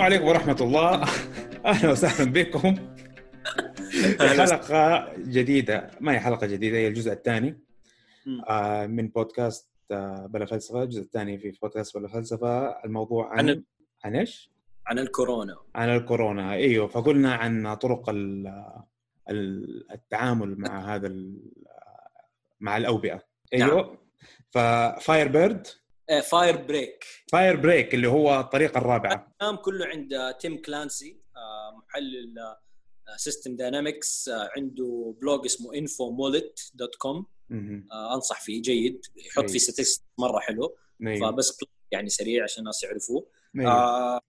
عليكم ورحمة الله. أهلا وسهلا بكم. حلقة جديدة. ما هي حلقة جديدة هي الجزء الثاني. آه، من بودكاست آه، بلا فلسفة. الجزء الثاني في بودكاست بلا فلسفة. الموضوع عن عن- عن إيش؟ عن الكورونا. عن الكورونا. إيوه فقلنا عن طرق ال- ال- التعامل مع هذا مع الأوبئة. إيوه. ففاير بيرد فاير بريك فاير بريك اللي هو الطريقة الرابعة. الكلام كله عند تيم كلانسي آه، محلل system dynamics عنده blog اسمه infomollet dot com. أنصح فيه جيد. يحط فيه statistics مرة حلو. فبس يعني سريع عشان الناس يعرفوه. آه.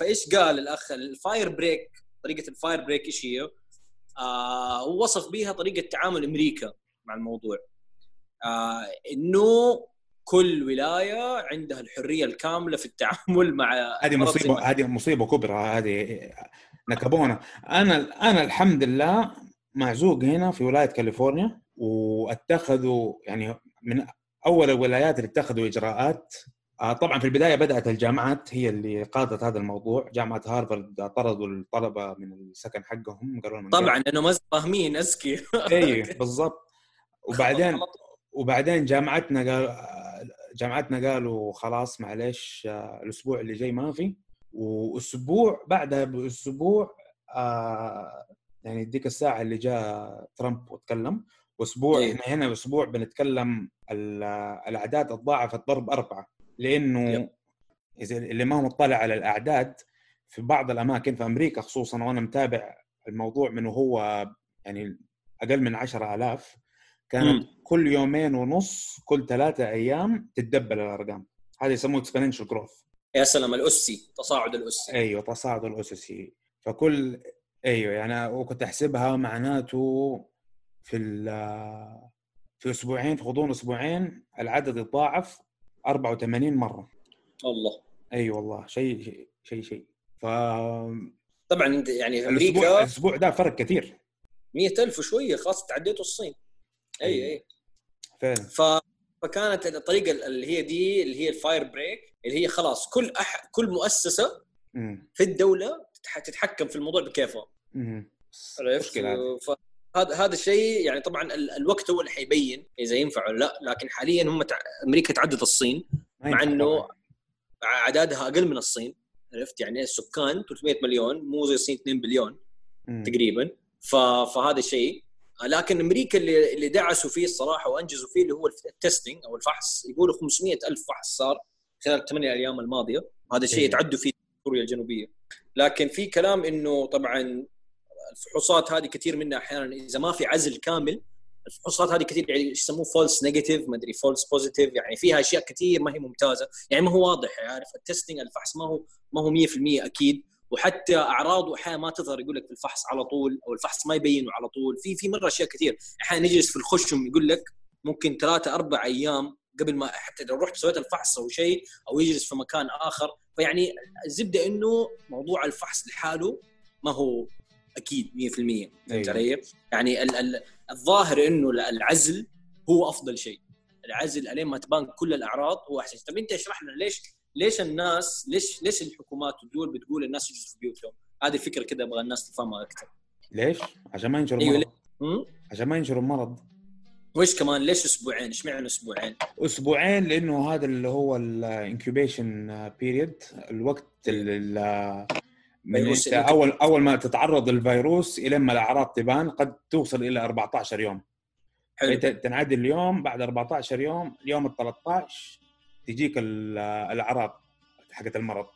فإيش قال الأخ؟ ال fire break طريقة ال fire break إيش هي؟ آه وصف بيها طريقة تعامل أمريكا مع الموضوع. آه إنه كل ولاية عندها الحرية الكاملة في التعامل مع هذه مصيبه هذه مصيبة كبرى هذه نكبونا. أنا أنا الحمد لله معزوق هنا في ولاية كاليفورنيا واتخذوا يعني من أول الولايات اللي اتخذوا إجراءات. آه، طبعا في البداية بدأت الجامعات هي اللي قادت هذا الموضوع. جامعة هارفارد طردوا الطلبة من السكن حقهم قالوا لهم طبعا لأنه ما فاهمين اذكي اي بالضبط. وبعدين وبعدين جامعتنا قال جامعتنا قالوا خلاص معلش آه، الأسبوع اللي جاي ما في واسبوع بعدها بأسبوع آه، يعني ديك الساعة اللي جاء ترامب وتكلم وأسبوع إيه. إحنا هنا أسبوع بنتكلم ال- الأعداد تضاعفت ضرب أربعة لأنه. إذا اللي ما هو مطلع على الأعداد في بعض الأماكن في أمريكا خصوصا وأنا متابع الموضوع من وهو يعني أقل من 10000 كانت مم. كل يومين ونص كل ثلاثة أيام تتدبل الأرقام. هذا يسموه اكسبوننشال جروث يا سلام الأسي تصاعد الأسي. أيوه تصاعد الأسسي. فكل أيوه يعني وكنت أحسبها معناته في ال- في أسبوعين في غضون أسبوعين العدد يتضاعف 84 مرة. الله. أي والله شيء شيء شيء. ف طبعا يعني في الأسبوع أمريكا الأسبوع ده فرق كثير. 100000 وشوية خلاص تعديتوا الصين. أي. أي فعلا ف... فكانت الطريقة اللي هي دي اللي هي ال fire break اللي هي خلاص كل أح... كل مؤسسة أمم، في الدولة تتح... تتحكم في الموضوع بكيفها. عرفت مشكلة هذه. فهذا هذا الشيء يعني طبعا ال... الوقت هو اللي حيبين إذا ينفع ولا لا لكن حاليا هم تع... أمريكا تعدت الصين مع طبعاً. أعدادها أقل من الصين عرفت يعني السكان 300 مليون مو زي الصين 2 بليون أمم. تقريبا ف... فهذا الشيء لكن أمريكا اللي اللي دعسوا فيه الصراحة وأنجزوا فيه اللي هو التستنج أو الفحص يقولوا 500 ألف فحص صار خلال الثمانية أيام الماضية. وهذا الشيء إيه. يتعدوا فيه كوريا الجنوبية. لكن في كلام إنه طبعا الفحوصات هذه كثير منها أحيانا إذا ما في عزل كامل الفحوصات هذه كثير يعني يسموه false negative ما أدري false positive يعني فيها أشياء كثير ما هي ممتازة. يعني ما هو واضح عارف؟ ال testing الفحص ما هو ما هو 100% أكيد. وحتى اعراضه أحيانا ما تظهر يقول لك في الفحص على طول أو الفحص ما يبينه على طول في في مرة أشياء كثير أحيانا يجلس في الخشم يقول لك ممكن ثلاثة أربع أيام قبل ما حتى لو رحت سويت الفحص أو شيء أو يجلس في مكان آخر فيعني الزبدة إنه موضوع الفحص لحاله ما هو أكيد 100% فهمت أيوة. علي؟ يعني ال- ال- الظاهر إنه العزل هو أفضل شيء العزل الين ما تبان كل الأعراض هو شيء. طب أنت اشرح لنا ليش ليش الناس ليش ليش الحكومات والدول بتقول الناس يجلسوا في بيوتهم؟ هذه الفكرة كده أبغى الناس تفهمها أكثر. ليش؟ عشان ما ينشروا أيوة، امم عشان ما ينشروا المرض وإيش كمان ليش أسبوعين؟ إيش معنى أسبوعين؟ أسبوعين لأنه هذا اللي هو الانكيوبيشن بيريد الوقت اللي ال- من أول أول ما تتعرض للفيروس إلى ما الأعراض تبان قد توصل إلى 14 يوم حلو انت تنعدي اليوم بعد 14 يوم اليوم ال 13 تجيك ال- الأعراض حقت المرض.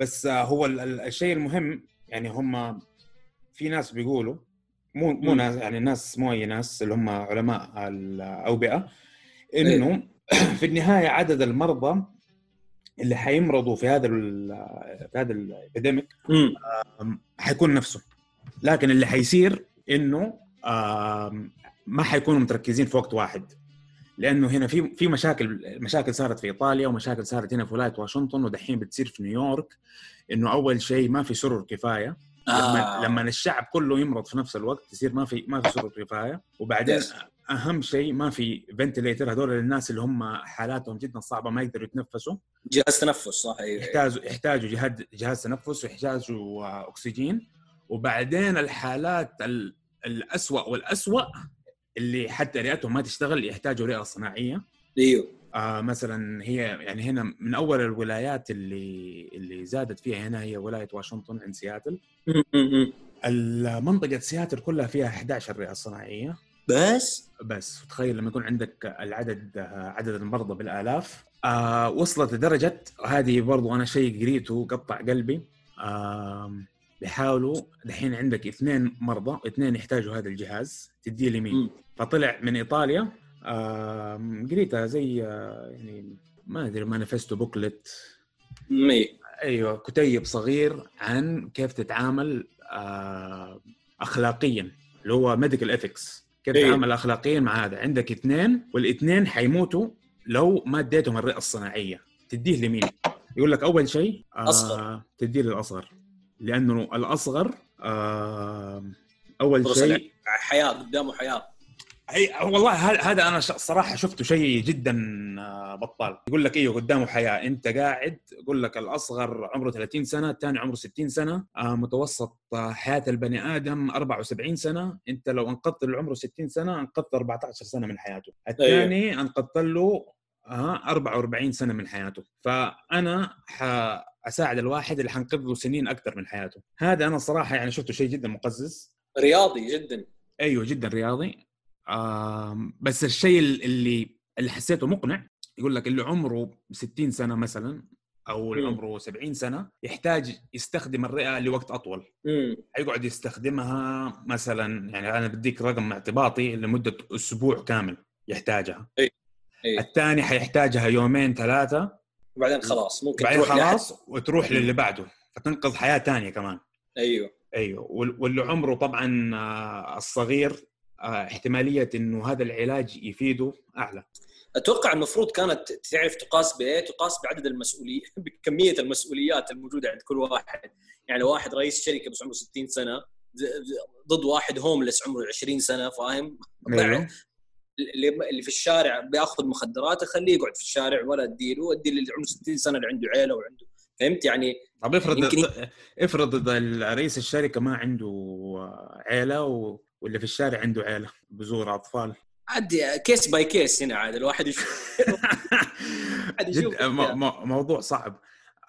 بس آه، هو ال- ال- الشيء المهم يعني هم في ناس بيقولوا مو مو. ناس يعني ناس مو اي ناس اللي هم علماء الأوبئة إنه في النهاية عدد المرضى اللي حيمرضوا في هذا في هذا الأبيديميك حيكون نفسه لكن اللي حيصير إنه ما حيكونوا متركزين في وقت واحد. لأنه هنا في في مشاكل مشاكل صارت في إيطاليا ومشاكل صارت هنا في ولاية واشنطن ودحين بتصير في نيويورك إنه أول شيء ما في سرر كفاية. لما آه. لما الشعب كله يمرض في نفس الوقت يصير ما في ما في سرعه رفاهيه وبعدين Yes. أهم شيء ما في فنتليتر هذول الناس اللي هم حالاتهم جدا صعبة ما يقدروا يتنفسوا. جهاز تنفس صح. أيوه. يحتاجوا يحتاجوا جهاز جهاز تنفس ويحتاجوا أكسجين. وبعدين الحالات ال- الأسوأ والأسوأ اللي حتى رئتهم ما تشتغل يحتاجوا رئة صناعية. أيوه. آه مثلا هي يعني هنا من أول الولايات اللي اللي زادت فيها هنا هي ولاية واشنطن عند سياتل. المنطقة سياتل كلها فيها 11 رئة صناعية. بس؟ بس تخيل لما يكون عندك العدد عدد المرضى بالآلاف. آه وصلت لدرجة هذه برضو أنا شيء قريته قطع قلبي. آه بيحاولوا دحين عندك اثنين مرضى اثنين يحتاجوا هذا الجهاز تديه لمين. فطلع من إيطاليا آه قريتها زي آه يعني ما أدري manifesto booklet مي أيوه كتيب صغير عن كيف تتعامل آه اخلاقيا اللي هو medical ethics كيف أيوة. تتعامل اخلاقيا مع هذا عندك اثنين والاثنين حيموتوا لو ما اديتهم الرئة الصناعية تديه لمين؟ يقول لك أول شيء آه أصغر. تديه للأصغر لأنه الأصغر أول شيء حياة قدامه حياة. أي والله هذا أنا صراحة شفته شيء جدا آه، بطال. يقول لك إيوه قدامه حياة. أنت قاعد يقول لك الأصغر عمره 30 سنة الثاني عمره 60 سنة آه، متوسط حياة البني آدم 74 سنة. أنت لو أنقذت اللي عمره 60 سنة أنقذت 14 سنة من حياته. الثاني أنقذت له 44 سنة من حياته. فأنا حأساعد الواحد اللي حنقذ له سنين أكثر من حياته. هذا أنا صراحة يعني شفته شيء جدا مقزز. رياضي جدا. أيوه جدا رياضي. بس الشيء اللي اللي حسيته مقنع يقول لك اللي عمره 60 سنة مثلا أو اللي. عمره 70 سنة يحتاج يستخدم الرئة لوقت أطول. حيقعد يستخدمها مثلا يعني أنا بديك رقم اعتباطي لمدة أسبوع كامل يحتاجها. اي الثاني حيحتاجها يومين ثلاثة. وبعدين خلاص ممكن بعدين تروح. خلاص وتروح للي بعده. فتنقذ حياة ثانية كمان. أيوه. أيوه. وال- واللي عمره طبعا آه، الصغير آه، احتمالية إنه هذا العلاج يفيده أعلى. أتوقع المفروض كانت تعرف تقاس بإيه؟ تقاس بعدد المسؤوليه بكمية المسؤوليات الموجودة عند كل واحد، يعني واحد رئيس شركة بس عمره 60 سنة ضد واحد هوملس عمره 20 سنة فاهم؟ أيوه. اللي في الشارع بياخذ مخدرات اخليه يقعد في الشارع ولا اديله ادي اللي عمره 60 سنة اللي عنده عيلة وعنده. فهمت؟ يعني طب افرض يمكن- افرض إذا رئيس الشركة ما عنده عيلة و... واللي في الشارع عنده عيلة بزور أطفال. عادي case by case هنا عاد الواحد يشوف. جد. موضوع صعب.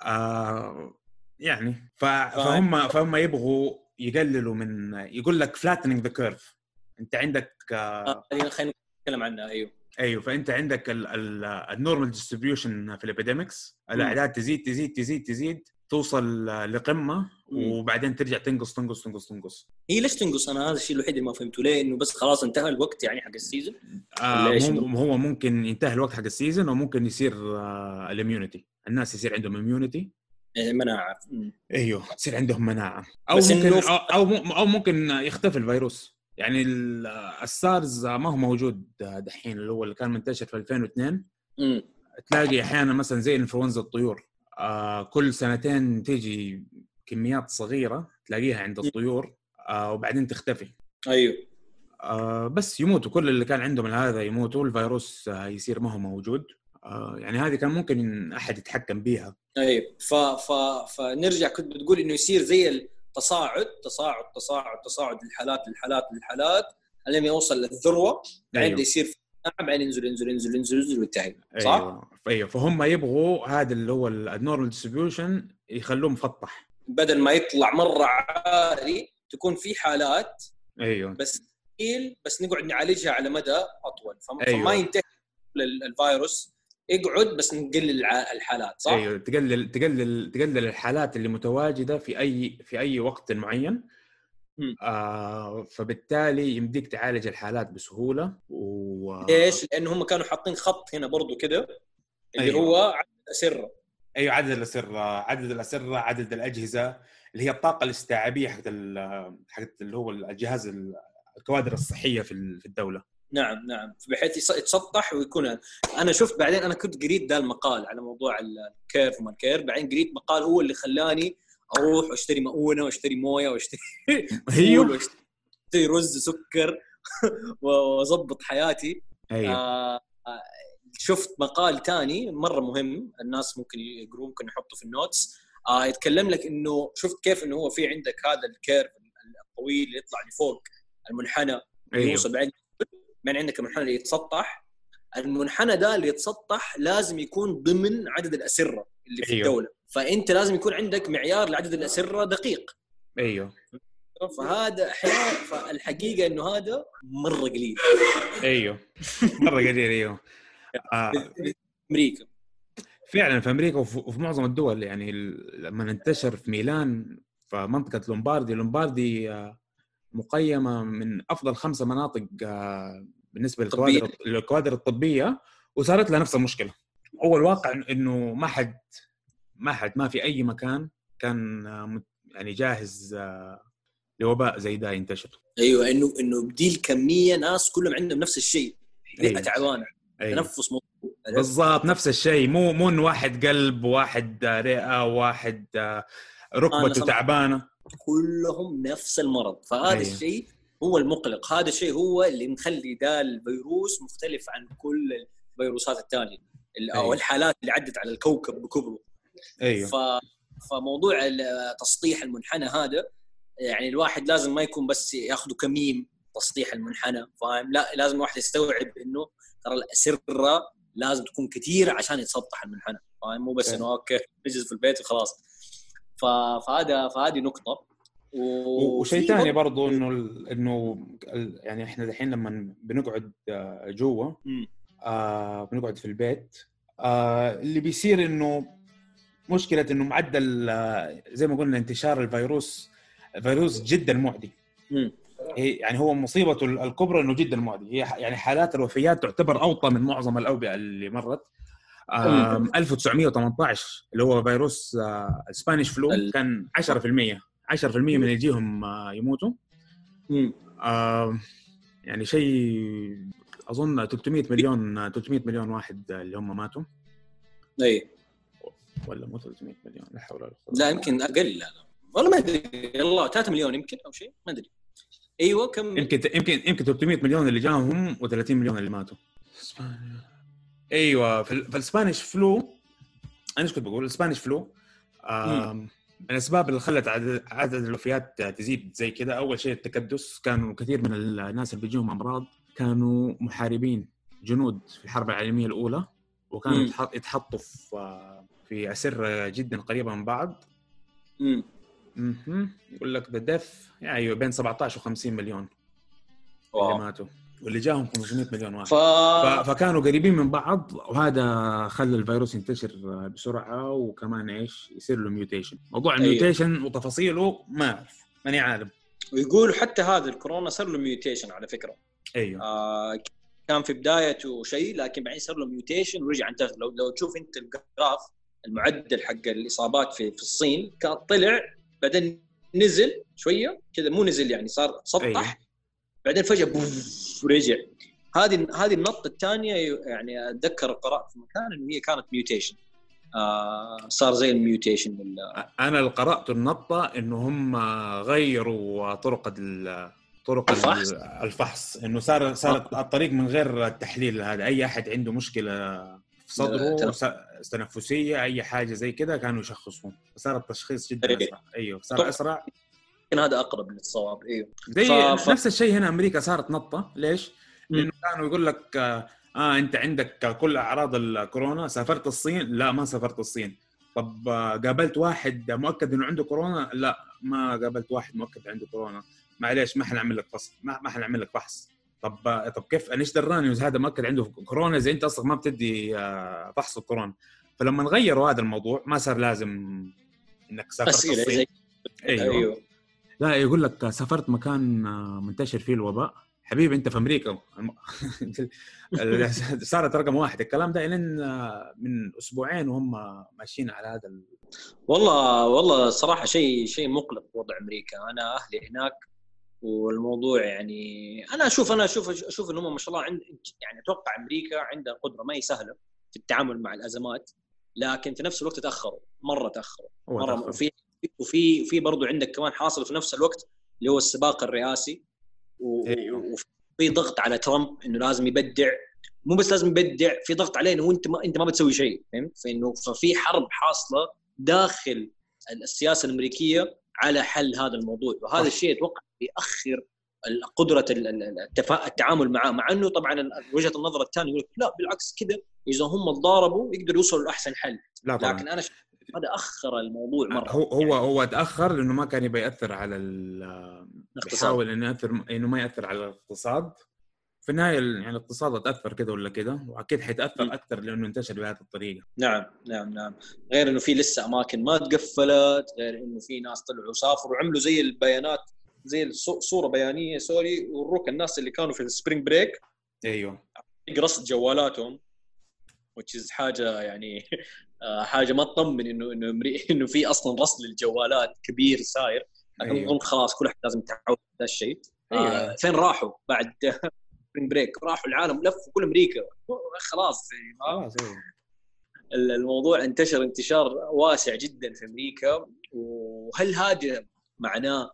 آه... يعني ف... فاهم. فهم فهم يبغوا يقللوا من يقول لك flattening the curve. انت عندك آه... آه، خلينا نتكلم عنها أيوه. أيوه فأنت عندك ال normal distribution في ال epidemics الأعداد تزيد تزيد تزيد تزيد توصل لقمة. وبعدين ترجع تنقص تنقص تنقص تنقص. هي ليش تنقص؟ أنا هذا الشيء الوحيد اللي ما فهمته. ليه؟ إنه بس خلاص انتهى الوقت يعني حق ال season آه هو ممكن ينتهي الوقت حق ال season وممكن يصير آه ال immunity الناس يصير عندهم immunity عارف مم. أيوه تصير عندهم مناعة. أو ممكن أو, أو ممكن يختفي الفيروس. يعني ال- السارز ما هو موجود دحين اللي هو اللي كان منتشر في 2002 مم. تلاقي أحيانا مثلا زي انفلونزا الطيور آه كل سنتين تيجي كميات صغيرة تلاقيها عند الطيور آه وبعدين تختفي. أيوه. آه بس يموتوا كل اللي كان عندهم هذا يموتوا الفيروس آه يصير ما هو موجود. آه يعني هذه كان ممكن أحد يتحكم بيها. أيوه. ف ف فنرجع كنت بتقول إنه يصير زي التصاعد تصاعد تصاعد تصاعد للحالات للحالات للحالات لين يوصل للذروة بعدين أيوه. يصير في- بعدين ينزل ينزل ينزل ينزل ينزل وينتهي صح؟ أيوه أيوه فهم يبغوا هذا اللي هو ال normal distribution يخلوه مفطح بدل ما يطلع مرة عالي تكون في حالات أيوه بس بس نقعد نعالجها على مدى أطول فما, أيوه. ينتهي ال- الفيروس يقعد بس نقلل الحالات صح؟ أيوه تقلل تقلل تقلل الحالات اللي متواجدة في اي في أي وقت معين. آه فبالتالي يمديك تعالج الحالات بسهولة و ليش؟ لأنه هم كانوا حاطين خط هنا برضو كده اللي أيوه. هو عدد الأسرة أيوه عدد الأسرة عدد الأسرة عدد الأجهزة اللي هي الطاقة الاستيعابية حقت حقت اللي هو الجهاز ال- الكوادر الصحية في ال- في الدولة نعم نعم. بحيث يتسطح ويكون أنا شفت بعدين أنا كنت قريت ذا المقال على موضوع ال- ال curve وما ال curve بعدين قريت مقال هو اللي خلاني أروح وأشتري مؤونة وأشتري موية وأشتري أيوه. وأشتري رز سكر وأظبط حياتي. أيوه. آه، آه، شفت مقال تاني مرة مهم الناس ممكن يقروه ممكن يحطه في ال notes. آه يتكلم لك إنه شفت كيف إنه هو في عندك هذا ال curve الطويل اللي يطلع لفوق المنحنى أيوه. يوصل بعدين بعدين عندك المنحنى اللي يتسطح. المنحنى ده اللي يتسطح لازم يكون ضمن عدد الأسرة اللي في أيوه. الدولة. فأنت لازم يكون عندك معيار لعدد الأسرة دقيق. أيوه. فهذا أحيانا فالحقيقة إنه هذا مرة قليل. أيوه. مرة قليل أيوه. آه. أمريكا. فعلا في أمريكا وفي معظم الدول يعني لما انتشر في ميلان في منطقه لومباردي لومباردي آه، مقيمة من أفضل خمسة مناطق آه، بالنسبة للكوادر للكوادر الطبية وصارت لها نفس المشكلة. أول واقع إنه ما حد ما حد ما في أي مكان كان آه، يعني جاهز آه، لوباء زي ده ينتشر. أيوه إنه إنه بدي الكميه ناس كلهم عندهم نفس الشيء. أيوه. تعبانه أيوه. تنفس مو بالضبط نفس الشيء. مو مو إنه واحد قلب واحد رئة واحد ركبته. تعبانة. كلهم نفس المرض فهذا أيوه. الشيء هو المقلق هذا الشيء هو اللي مخلي ده الفيروس مختلف عن كل الفيروسات الثانية ال- أو أيوه. الحالات اللي عدت على الكوكب بكبره أيوه ف... فموضوع تسطيح المنحنى هذا يعني الواحد لازم ما يكون بس ياخذه كميم تسطيح المنحنى فاهم لا لازم الواحد يستوعب إنه ترى الأسرة لازم تكون كثير عشان يتسطح المنحنى فاهم مو بس okay. إنه okay نجلس في البيت وخلاص. فهذا فهذه نقطة. وشيء ثاني برضه- برضو إنه ال- إنه ال- يعني إحنا دحين لما بنقعد آه، جوا. آه بنقعد في البيت آه اللي بيصير إنه مشكلة إنه معدل آه، زي ما قلنا انتشار الفيروس الفيروس جدا معدي. يعني هو مصيبته ال- الكبرى إنه جدا معدي. هي يعني حالات الوفيات تعتبر أوطى من معظم الأوبئة اللي مرت. 1918 اللي هو فيروس آه، السبانيش فلو كان 10% 10% من اللي يجيهم آه، يموتوا. آه، يعني شيء أظن 300 مليون 300 مليون واحد اللي هم ماتوا. اي ولا مو 300 مليون لا حول ولا قوة لا يمكن أقل والله ما أدري والله 3 مليون يمكن أو شيء ما أدري. إيوه كم؟ يمكن يمكن يمكن 300 مليون اللي جاهم و30 مليون اللي ماتوا. أيوه في, ال- في الاسبانيش فلو أنا إيش كنت بقول ال Spanish flu من الأسباب اللي خلت عدد, عدد الوفيات تزيد زي كذا أول شيء التكدس كانوا كثير من الناس اللي بيجيهم أمراض كانوا محاربين جنود في الحرب العالمية الأولى وكانوا مم. يتح- يتحطوا في في أسرة جدا قريبة من بعض مم. مهم. يقول لك the death يعني بين 17 و50 مليون اللي. ماتوا واللي جاهم 500 مليون واحد. ف... فكانوا قريبين من بعض وهذا خلى الفيروس ينتشر بسرعة وكمان إيش؟ يصير له mutation موضوع أيوه. ال mutation وتفاصيله ما أعرف ماني عالم. ويقولوا حتى هذا الكورونا صار له mutation على فكرة. أيوه. آه كان في بدايته شيء لكن بعدين صار له mutation ورجع انتشر. لو لو تشوف أنت ال graph المعدل حق الإصابات في في الصين كان طلع بعدين نزل شوية كذا مو نزل يعني صار سطح. أيوه. بعدين فجأة بوف ورجع هذه هذه النقطة الثانية يعني أتذكر قرات في مكان إنه هي كانت mutation آه صار زي ال mutation ولا أنا اللي قرأت النقطة إنه هم غيروا طرق. طرق الفحص؟ ال- الفحص؟ إنه صار صار الطريق من غير التحليل هذا. أي أحد عنده مشكلة في صدره تنفسية أي حاجة زي كده كانوا يشخصوه صار التشخيص جدا. أسرع. أيوه صار أسرع. هذا أقرب للصواب أيوه زي ف- نفس الشيء هنا أمريكا صارت نطة ليش؟ لأنه كانوا يقول لك آه, آه أنت عندك كل أعراض الكورونا سافرت الصين؟ لا ما سافرت الصين. طب آه قابلت واحد مؤكد إنه عنده كورونا؟ لا ما قابلت واحد مؤكد عنده كورونا. معليش ما حنعمل لك فحص ما, ما حنعمل لك فحص. طب آه طب كيف؟ أنا إيش دراني إذا هذا مؤكد عنده كورونا؟ اذا أنت أصلا ما بتدي آه فحص الكورونا. فلما غيروا هذا الموضوع ما صار لازم إنك سافرت الصين. أيوه, أيوه. لا يقول لك سافرت مكان آه، منتشر فيه الوباء. حبيبي أنت في أمريكا. صارت رقم واحد. الكلام ده لين آه، من أسبوعين وهم ماشيين على هذا ال... والله والله صراحة شيء شيء مقلق وضع أمريكا. أنا أهلي هناك والموضوع يعني أنا أشوف أنا أشوف أشوف إن هم ما شاء الله عند يعني أتوقع أمريكا عندها قدرة ما هي سهلة في التعامل مع الأزمات لكن في نفس الوقت تأخروا مرة تأخروا. مرة تأخر. في وفي في برضه عندك كمان حاصل في نفس الوقت اللي هو السباق الرئاسي و- أيوه. وفي ضغط على ترامب إنه لازم يبدع مو بس لازم يبدع في ضغط عليه إنه أنت ما أنت ما بتسوي شيء فهمت؟ فإنه ففي حرب حاصلة داخل السياسة الأمريكية على حل هذا الموضوع وهذا. الشيء أتوقع ال- قدرة. التعامل معاه مع إنه طبعا وجهة النظر الثانية يقول لا بالعكس كذا إذا هم تضاربوا يقدروا يوصلوا لأحسن حل لا طبعا لكن أنا شايف هذا أخر الموضوع مرة. هو هو هو تأخر لأنه ما كان يبغى ياثر على. بيحاول إنه ياثر إنه ما يأثر على الاقتصاد. في النهاية ال- يعني الاقتصاد تأثر كده ولا كده وأكيد حيتأثر. أكثر لأنه انتشر بهذه الطريقة. نعم نعم نعم. غير إنه في لسه أماكن ما تقفلت غير إنه في ناس طلعوا سافروا وعملوا زي البيانات زي صورة بيانية سووها وروك الناس اللي كانوا في ال spring break أيوه. رصد جوالاتهم is حاجة يعني حاجة ما تطمن انه إنه إنه في أصلا رصد للجوالات كبير صاير لكن أيوه. خلاص كل احد لازم يتعود هذا الشيء أيوه. آه، فين راحوا بعد spring break راحوا العالم لفوا كل أمريكا خلاص يعني خلاص أيوه الموضوع انتشر انتشار واسع جدا في أمريكا وهل هذا معناه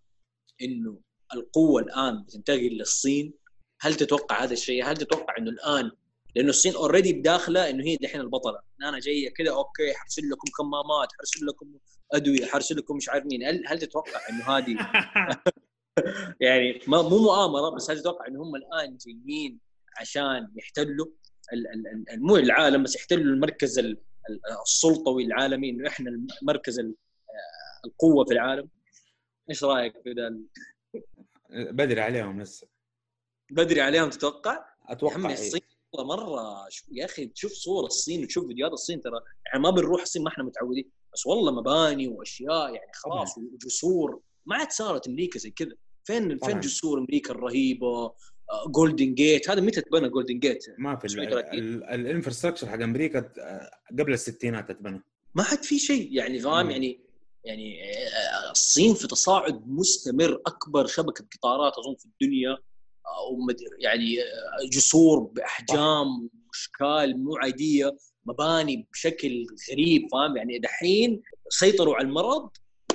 إنه القوة الآن بتنتقل للصين؟ هل تتوقع هذا الشيء؟ هل تتوقع إنه الآن لأنه الصين already بداخلة إنه هي دحين البطلة، أنا جاية كذا okay حرسل لكم كمامات، حرسل لكم أدوية، حرسل لكم مش عارف مين، هل هل تتوقع إنه هذه يعني ما مو مؤامرة بس هل تتوقع إنه هم الآن جايين عشان يحتلوا ال- ال- ال- مو العالم بس يحتلوا المركز ال- ال- السلطوي العالمي إنه إحنا مركز ال- القوة في العالم إيش رأيك في ذا بدري عليهم لسه بدري عليهم تتوقع؟ أتوقع عمي إيه. والله مرة. يا أخي تشوف صور الصين وتشوف فيديوهات الصين ترى يعني ما بنروح الصين ما إحنا متعودين. بس والله مباني وأشياء يعني خلاص وجسور. ما عاد صارت أمريكا زي كذا. فين فين. جسور أمريكا الرهيبة؟ Golden Gate هذا متى تبنى Golden Gate؟ ما في 1930. الانفراستراكشر حق أمريكا آه، قبل الستينات اتبنى ما حد في شيء يعني فاهم؟ مم. يعني يعني آه، الصين في تصاعد مستمر. أكبر شبكة قطارات اظن في الدنيا. آه، يعني جسور بأحجام وأشكال مو عادية مباني بشكل غريب فاهم؟ يعني دحين سيطروا على المرض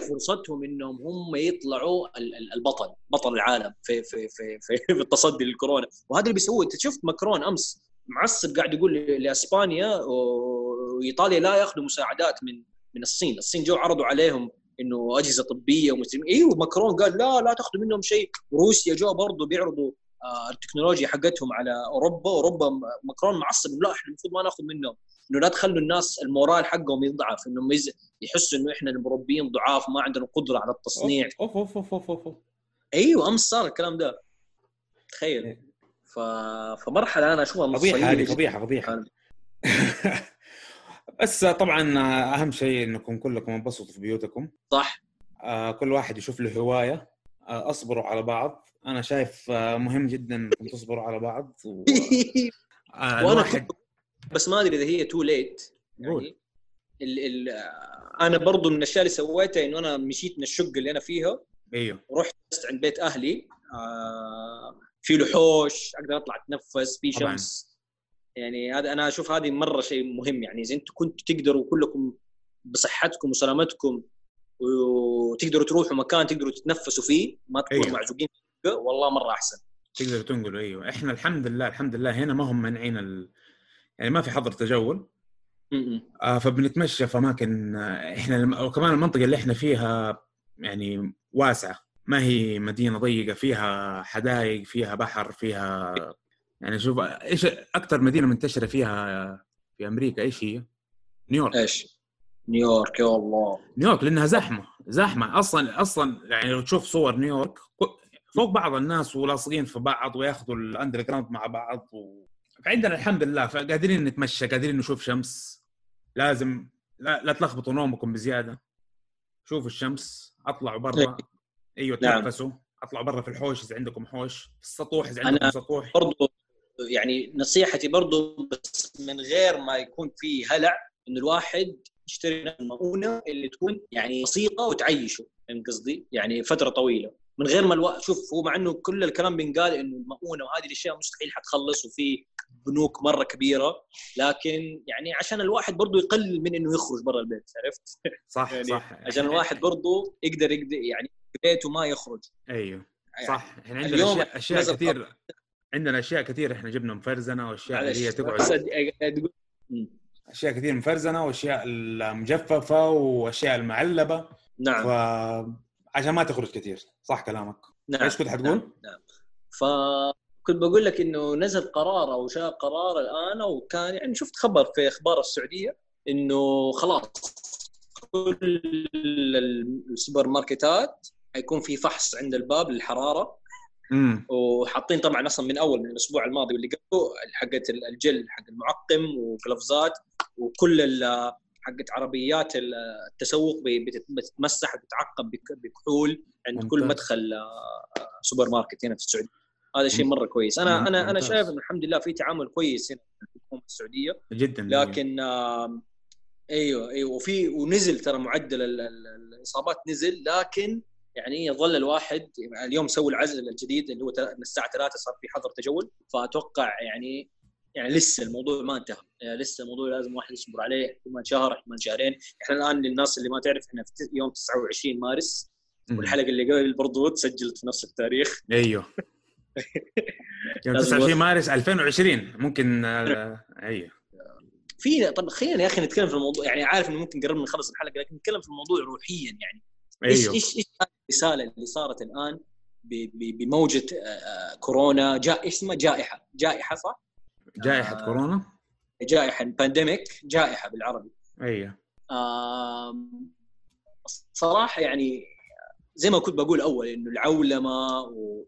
فرصتهم إنهم هم يطلعوا ال- ال- البطل بطل العالم في في في في, في التصدي للكورونا. وهذا اللي بيسووه أنت شفت ماكرون أمس معصب قاعد يقول لإسبانيا وإيطاليا لا يأخذوا مساعدات من من الصين، الصين جو عرضوا عليهم إنه أجهزة طبية ومسلمين. إيوه ماكرون قال لا لا تأخذوا منهم شيء، وروسيا جو برضه بيعرضوا التكنولوجيا حقتهم على أوروبا، أوروبا ماكرون معصب. لا إحنا المفروض ما ناخذ منهم، إنه لا تخلوا الناس ال morale حقهم يضعف، انهم يحسوا إنه إحنا الأوروبيين ضعاف ما عندنا قدرة على التصنيع، أوف أوف أوف أوف أوف, أوف. أيوه أمس صار الكلام ده. تخيل. إيه. ف... فمرحلة أنا أشوفها فضيحة هذه. فضيحة فضيحة. بس طبعا أهم شيء إنكم كلكم انبسطوا في بيوتكم. صح. آه، كل واحد يشوف له هواية. آه، أصبروا على بعض. أنا شايف آه، مهم جدا انكم تصبروا على بعض. و... آه، وأنا كنت بس ما أدري إذا هي تو ليت قول. يعني ال ال أنا برضو من الأشياء اللي سويتها إنه أنا مشيت من الشقه اللي أنا فيها. أيوه. ورحت جلست عند بيت أهلي. آه في له حوش أقدر أطلع أتنفس في طبعاً. شمس. يعني هذا أنا أشوف هذه مرة شيء مهم. يعني إذا أنتم كنتوا تقدروا كلكم بصحتكم وسلامتكم وتقدروا تروحوا مكان تقدروا تتنفسوا فيه ما تكونوا أيوه. معزوقين والله مرة أحسن تقدروا تنقلوا أيوه إحنا الحمد لله الحمد لله هنا ما هم مانعين ال... يعني ما في حظر تجول. آه فبنتمشى في أماكن آه، إحنا وكمان المنطقة اللي إحنا فيها يعني واسعة ما هي مدينة ضيقة فيها حدائق فيها بحر فيها يعني شوف إيش أكثر مدينة منتشرة فيها في أمريكا إيش هي؟ نيويورك إيش نيويورك يا الله. نيويورك لأنها زحمة زحمة. أصلا أصلا يعني لو تشوف صور نيويورك فوق بعض الناس ولاصقين في بعض وياخذوا ال underground مع بعض و... فعندنا الحمد لله فقادرين نتمشى قادرين نشوف شمس. لازم لا, لا تلخبطوا نومكم بزيادة. شوفوا الشمس أطلعوا برا. أيوه نعم. تنفسوا. أطلعوا برا في الحوش إذا عندكم حوش. في السطوح إذا أنا- عندكم سطوح. برضو يعني نصيحتي برضو بس من غير ما يكون في هلع انه الواحد يشتري المؤونة اللي تكون يعني بسيطه وتعيشه فهمت قصدي؟ يعني فترة طويلة. من غير ما ألو... شوف هو مع إنه كل الكلام بينقال إنه المؤونة وهذه الأشياء مستحيل حتخلص وفي بنوك مرة كبيرة. لكن يعني عشان الواحد برضه يقلل من إنه يخرج برا البيت عرفت؟ صح يعني صح. عشان الواحد برضه يقدر يقدر يعني في بيته ما يخرج. أيوه. يعني صح. إحنا عندنا اليوم أشياء, أشياء كثير عندنا أشياء كثير إحنا جبنا مفرزنة وأشياء اللي هي تقعد بس تقول. أشياء كثير مفرزنة وأشياء المجففة وأشياء المعلبة. نعم. ف عشان ما تخرج كثير صح كلامك. نعم. إيش كنت حتقول؟ نعم, نعم. فكنت بقول لك إنه نزل قرار أو جاء قرار الآن وكان يعني شفت خبر في أخبار السعودية إنه خلاص كل السوبر ماركتات حيكون في فحص عند الباب للحرارة. وحاطين طبعا أصلا من أول من الأسبوع الماضي واللي قبله حقت الجل حق المعقم وقلفزات وكل حقت عربيات التسوق بت- بتتمسح وبتتعقم بك- بكحول عند كل ممتاز. مدخل آه، سوبر ماركت هنا في السعودية. هذا شيء مرة كويس. أنا أنا أنا ممتاز. شايف انه الحمد لله في تعامل كويس هنا في الحكومة السعودية. جدا لكن آم، أيوه أيوه. وفي ونزل ترى معدل ال- ال- الإصابات نزل لكن يعني يظل الواحد اليوم سووا العزل الجديد اللي هو من الساعة 3 صار في حظر تجول. فأتوقع يعني يعني لسه الموضوع ما انتهى. يعني لسه الموضوع لازم الواحد يصبر عليه احتمال شهر احتمال شهرين. إحنا الآن للناس اللي ما تعرف إحنا في يوم 29 مارس. والحلقة اللي قبل برضو تسجلت في نفس التاريخ. أيوه. يوم لازم 29 نوثق. مارس 2020 ممكن آه، أيوه. في طب خلينا يا أخي نتكلم في الموضوع يعني عارف إنه ممكن قربنا نخلص الحلقة لكن نتكلم في الموضوع روحيا يعني. إيش أيوه. إيش إيش الرسالة اللي صارت الآن بموجة آه، آه، كورونا؟ جاء اسمها؟ جائحة. جائحة صح؟ جائحة آه. كورونا؟ جائحة بانديميك جائحة بالعربي. أيوه آم، صراحة يعني زي ما كنت بقول أول إنه العولمة و...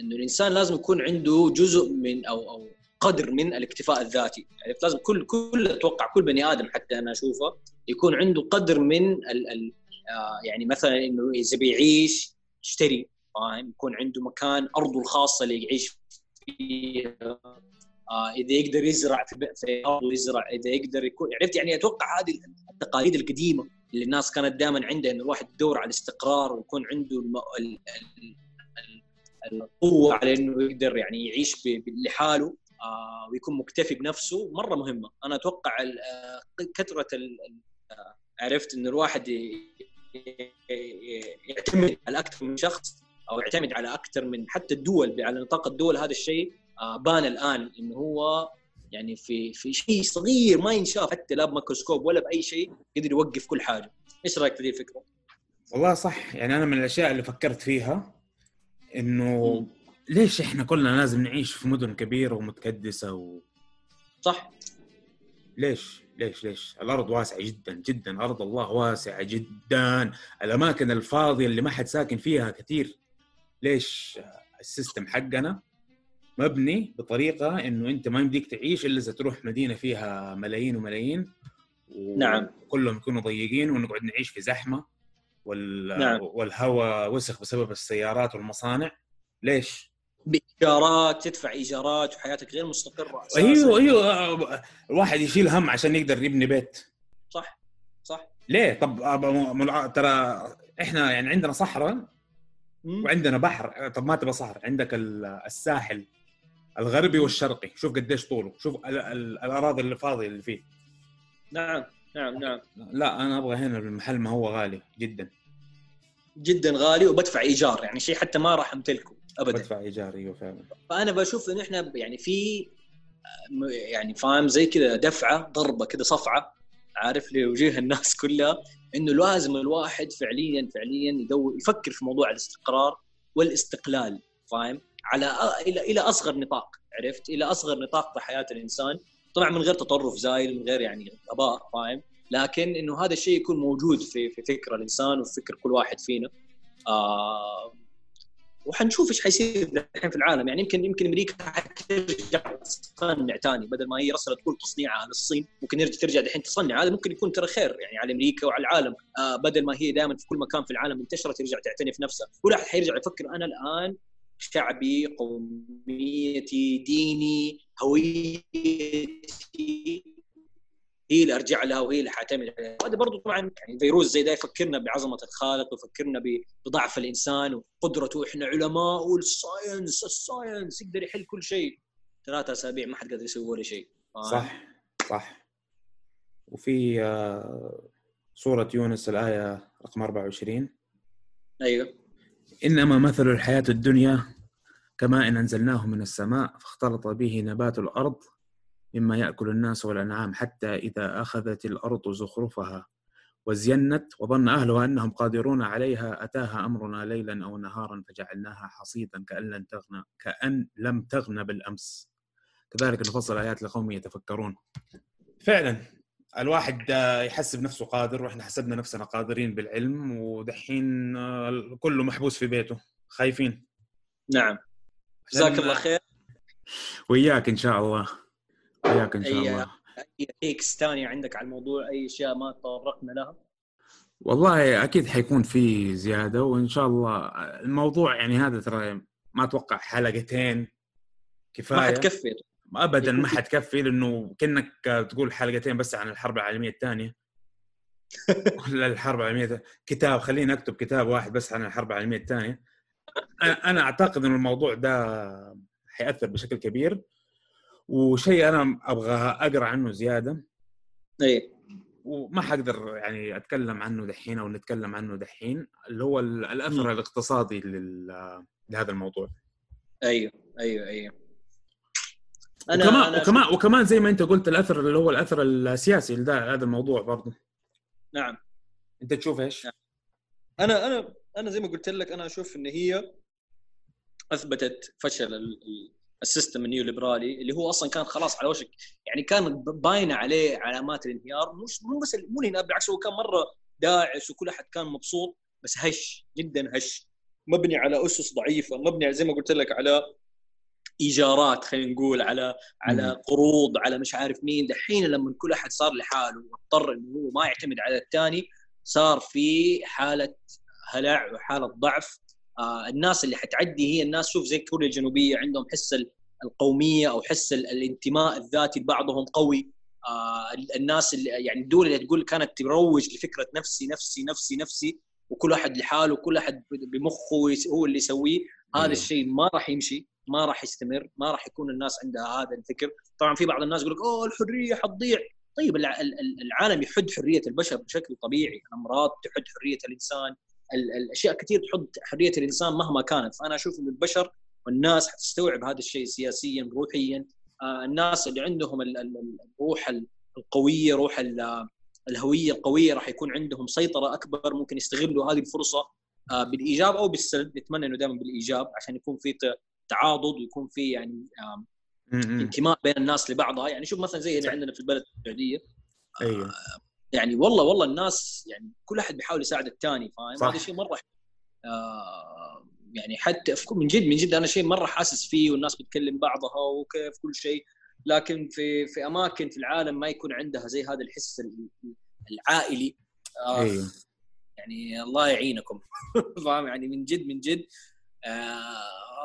إنه الإنسان لازم يكون عنده جزء من أو أو قدر من الاكتفاء الذاتي. يعني لازم كل كل أتوقع كل بني آدم حتى أنا أشوفه يكون عنده قدر من ال... ال... آه يعني مثلا إنه إذا بيعيش يشتري فاهم؟ يكون عنده مكان أرضه الخاصة اللي يعيش فيها. آه إذا يقدر يزرع في ارضه يزرع إذا يقدر يكون عرفت يعني أتوقع هذه التقاليد القديمة اللي الناس كانت دائما عندها إنه الواحد يدور على الاستقرار ويكون عنده الم... ال... ال... ال- القوة على إنه يقدر يعني يعيش ب... لحاله آه ويكون مكتفي بنفسه مرة مهمة. أنا أتوقع آه، كثرة آه، عرفت انه الواحد يعتمد على أكثر من شخص أو يعتمد على أكثر من حتى الدول على نطاق الدول هذا الشيء آه بان الآن إنه هو يعني في في شيء صغير ما ينشاف حتى لا بميكروسكوب ولا بأي شيء قدر يوقف كل حاجة. إيش رأيك في ذي الفكرة؟ والله صح. يعني أنا من الأشياء اللي فكرت فيها إنه. ليش إحنا كلنا لازم نعيش في مدن كبيرة ومتكدسة و... صح. ليش؟ ليش؟ ليش؟ الأرض واسعة جدا جدا. ارض الله واسعة جدا. الأماكن الفاضية اللي ما حد ساكن فيها كثير. ليش السيستم حقنا مبني بطريقة إنه أنت ما يمديك تعيش إلا إذا تروح مدينة فيها ملايين وملايين و... نعم. كلهم يكونوا ضيقين ونقعد نعيش في زحمة وال... نعم. والهواء وسخ بسبب السيارات والمصانع ليش؟ بإيجارات تدفع إيجارات وحياتك غير مستقرة أساساً. أيوه أيوه الواحد يشيل هم عشان يقدر يبني بيت صح صح ليه؟ طب ترى إحنا يعني عندنا صحراء. وعندنا بحر طب ما تبغى صحراء عندك ال- الساحل الغربي والشرقي. شوف قديش طوله شوف ال- ال- الأراضي اللي فاضية اللي فيه. نعم نعم نعم. لا أنا أبغى هنا المحل ما هو غالي جدا. جدا غالي وبدفع إيجار يعني شيء حتى ما راح أمتلكه ابدا. بدفع إيجار أيوه فعلا. فأنا بشوف انه إحنا يعني في يعني فاهم زي كذا دفعة ضربة كذا صفعة عارف لوجيه الناس كلها إنه لازم الواحد فعليا فعليا يدور يفكر في موضوع الاستقرار والاستقلال. فاهم؟ على إلى إلى أصغر نطاق عرفت؟ إلى أصغر نطاق في حياة الإنسان. طبعا من غير تطرف زايل من غير يعني غباء فاهم؟ لكن إنه هذا الشيء يكون موجود في في فكر الإنسان وفي فكر كل واحد فينا. آه وحنشوف إيش حيصير الحين في العالم. يعني يمكن يمكن أمريكا حترجع تصنع ثاني بدل ما هي رسلت كل تصنيعها للصين ممكن يرجع ترجع دحين تصنع. هذا ممكن يكون ترى خير يعني على أمريكا وعلى العالم. آه بدل ما هي دائما في كل مكان في العالم انتشرت ترجع تعتني في نفسها. واحد حيرجع يفكر أنا الآن شعبي قوميتي ديني هويتي. هي اللي أرجع لها وهي اللي حأعتمد عليها. هذا برضه طبعا يعني فيروس زي ده يفكرنا بعظمة الخالق ويفكرنا بضعف الإنسان وقدرته. إحنا علماء وال science ال science يقدر يحل كل شيء. ثلاثة أسابيع ما حد قادر يسوي ولا شيء. صح صح. وفي آه، سورة يونس الآية رقم 24 أيوه. إنما مثل الحياة الدنيا كما إن أنزلناه من السماء فاختلط به نبات الأرض مما يأكل الناس والأنعام حتى إذا أخذت الأرض زخرفها وزينت وظن أهلها أنهم قادرون عليها أتاها أمرنا ليلا أو نهارا فجعلناها حصيدا كأن لم تغنى كأن لم تغنى بالأمس. كذلك نفصل آيات لقوم يتفكرون. فعلا. الواحد يحسب نفسه قادر وإحنا حسبنا نفسنا قادرين بالعلم ودحين كله محبوس في بيته. خايفين. نعم. جزاك الله خير. وياك إن شاء الله. وياك إن شاء أي الله. أي تيكس ثانية عندك على الموضوع؟ أي أشياء ما تطرقنا لها؟ والله أكيد حيكون في زيادة وإن شاء الله الموضوع يعني هذا ترى ما أتوقع حلقتين. كفاية. ما حتكفي. ابدا ما في- حتكفي لأنه كأنك تقول حلقتين بس عن الحرب العالمية الثانية. ولا الحرب العالمية كتاب خليني أكتب كتاب واحد بس عن الحرب العالمية الثانية. أنا أعتقد ان الموضوع ده حيأثر بشكل كبير. وشيء أنا أبغى أقرأ عنه زيادة. اي وما حقدر يعني أتكلم عنه دحين أو نتكلم عنه دحين اللي هو ال- الأثر الاقتصادي لهذا الموضوع. أيوه أيوه أيوه. وكمان وكمان وكمان زي ما أنت قلت الأثر اللي هو الأثر السياسي لده هذا الموضوع برضه. نعم. أنت تشوف إيش؟ أنا أنا أنا زي ما قلت لك أنا أشوف إن هي أثبتت فشل ال- ال- السيستم النيوليبرالي اللي هو أصلا كان خلاص على وشك. يعني كان باينه عليه علامات الانهيار. مش مو بس مو الانهيار بالعكس هو كان مرة داعس وكل أحد كان مبسوط بس هش جدا هش. مبني على أسس ضعيفة مبني زي ما قلت لك على إيجارات خلينا نقول على على. قروض على مش عارف مين دحين لما كل أحد صار لحاله واضطر إنه هو ما يعتمد على الثاني صار في حالة هلع وحالة ضعف آه الناس اللي حتعدي هي الناس شوف زي كوريا الجنوبية عندهم حس ال- القومية أو حس ال- الانتماء الذاتي لبعضهم قوي آه ال- الناس اللي يعني الدول اللي تقول كانت تروج لفكرة نفسي نفسي نفسي نفسي وكل واحد لحاله وكل واحد بمخه هو اللي يسويه هذا. الشيء ما راح يمشي ما راح يستمر ما راح يكون الناس عندها هذا الفكر. طبعا في بعض الناس يقول لك أوه الحرية حتضيع. طيب الع- ال- ال- العالم يحد حرية البشر بشكل طبيعي الأمراض تحد حرية الإنسان ال- الأشياء كثير تحد حرية الإنسان مهما كانت. فأنا أشوف إن البشر والناس حتستوعب هذا الشيء سياسيا روحيا. آه، الناس اللي عندهم ال- ال- ال- الروح ال- القوية روح ال- الهوية القوية راح يكون عندهم سيطرة أكبر ممكن يستغلوا هذه الفرصة آه، بالإيجاب أو بالسلب. نتمنى إنه دائما بالإيجاب عشان يكون في تعاضد ويكون في يعني. انتماء بين الناس لبعضها. يعني شوف مثلا زي اللي عندنا في البلد السعودية أيوه. يعني والله والله الناس يعني كل أحد بيحاول يساعد الثاني فاهم. هذا شيء مرة آه يعني حتى من جد من جد أنا شيء مرة حاسس فيه والناس بتكلم بعضها وكيف كل شيء. لكن في في أماكن في العالم ما يكون عندها زي هذا الحس ال- العائلي. آه أيوه. يعني الله يعينكم. فاهم؟ يعني من جد من جد. آه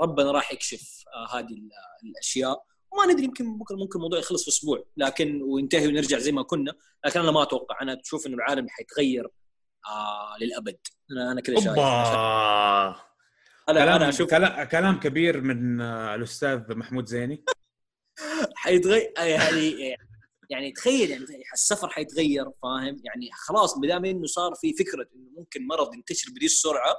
ربنا راح يكشف آه هذه ال- الأشياء. وما ندري يمكن بكره ممكن الموضوع يخلص في أسبوع لكن وينتهي ونرجع زي ما كنا. لكن أنا ما أتوقع. أنا أشوف انه العالم حيتغير آه للأبد. أنا أنا كذا شايف. كلام أشوف كلام كلام كبير من آه، الأستاذ محمود زيني. حيتغير يعني يعني تخيل يعني السفر حيتغير فاهم؟ يعني خلاص ما دام إنه صار في فكرة إنه ممكن مرض ينتشر بدي السرعة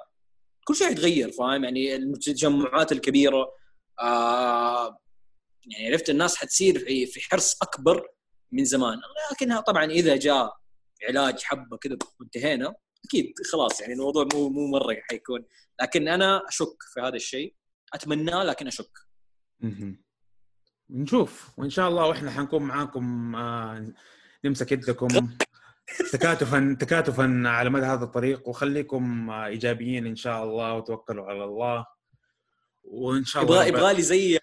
كل شيء حيتغير فاهم؟ يعني التجمعات الكبيرة آه يعني عرفت الناس حتصير في في حرص أكبر من زمان. لكنها طبعا إذا جاء علاج حبة كذا وانتهينا أكيد خلاص يعني الموضوع مو مو مرة حيكون. لكن أنا أشك في هذا الشيء. اتمناه لكن أشك. نشوف. وإن شاء الله وإحنا حنكون معاكم آه، نمسك يدكم. تكاتفا تكاتفا على مدى هذا الطريق وخليكم إيجابيين إن شاء الله وتوكلوا على الله. وإن شاء الله يبغى يبغى لي زي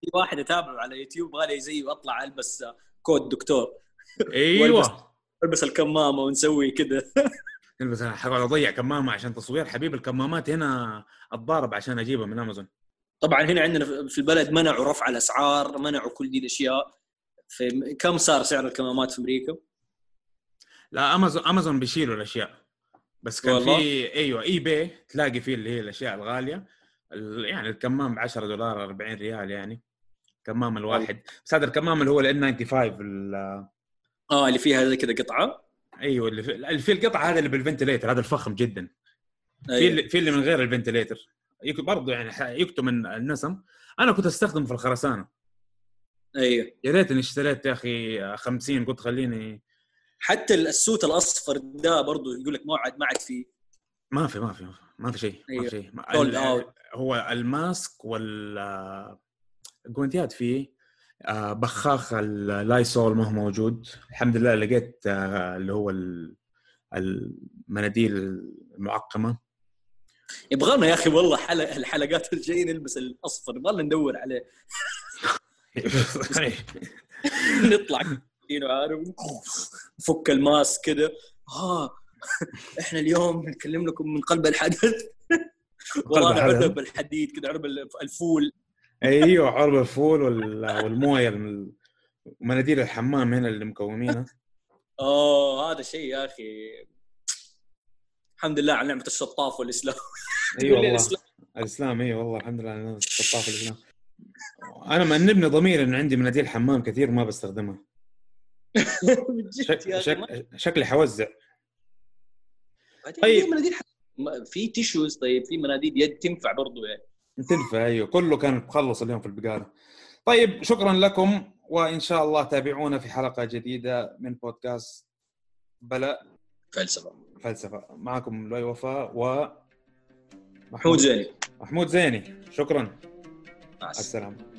في واحد أتابعه على يوتيوب يبغى لي زي أطلع ألبس كوت دكتور. أيوه. ألبس الكمامة ونسوي كذا نلبس حقعد اضيع كمامة عشان تصوير. حبيب الكمامات هنا اتضارب عشان أجيبها من أمازون. طبعا هنا عندنا في البلد منعوا رفع الأسعار منعوا كل دي الأشياء. في كم صار سعر الكمامات في أمريكا؟ لا امازون امازون بيشيلوا الأشياء. بس كان والله؟ في أيوه eBay تلاقي فيه اللي هي الأشياء الغالية. ال- يعني الكمام ب 10 دولار 40 ريال يعني. كمام الواحد. بس هذا الكمام اللي هو ال N95 ال- آه اللي فيها زي كذا قطعة؟ أيوه اللي في, اللي في القطعة هذا اللي بال ventilator هذا الفخم جدا. في أيوة. اللي في اللي من غير ال ventilator برضه يعني يكتم من النسم. أنا كنت أستخدمه في الخرسانة. أيوه. يا ريتني اشتريت يا أخي 50 قلت خليني حتى ال suit الأصفر ده برضو يقول لك ما عاد ما عاد فيه. ما في ما في ما في شيء ما أيوه. في شيء Sold ال- out. هو الماسك وال الجوانتيات فيه آه، بخاخ اللايسول ما هو موجود. الحمد لله لقيت آه، اللي هو ال- المناديل المعقمة. يبغى لنا يا أخي والله حلقه الحلقات الجايه نلبس الأصفر يبغى لنا ندور عليه. نطلع. كذا عارف؟ فك الماسك كذا ها إحنا اليوم نكلم لكم من قلب الحدث. ورانا الحدث. عرب الحديد كذا عرب الفول. أيوه عرب الفول وال- والموية الم- ومناديل الحمام هنا اللي مكومينها آه هذا شيء يا أخي. الحمد لله على نعمة الشطاف والإسلام. أي والله. الإسلام. الإسلام أي والله الحمد لله أنا شطاف الاسلام أنا مأنبني ضميري إن عندي مناديل حمام كثير ما بستخدمها شك... شك... شكلي حوزع. طيب. في مناديل في تيشوز طيب في مناديل يد تنفع برضو يعني. تنفع أيوه. كله كان مخلص اليوم في البقالة. طيب شكرا لكم وإن شاء الله تابعونا في حلقة جديدة من بودكاست بلا فلسفة. فلسفة. معكم لؤي وفاء و محمود زيني. محمود زيني. شكرا. مع السلامة. السلام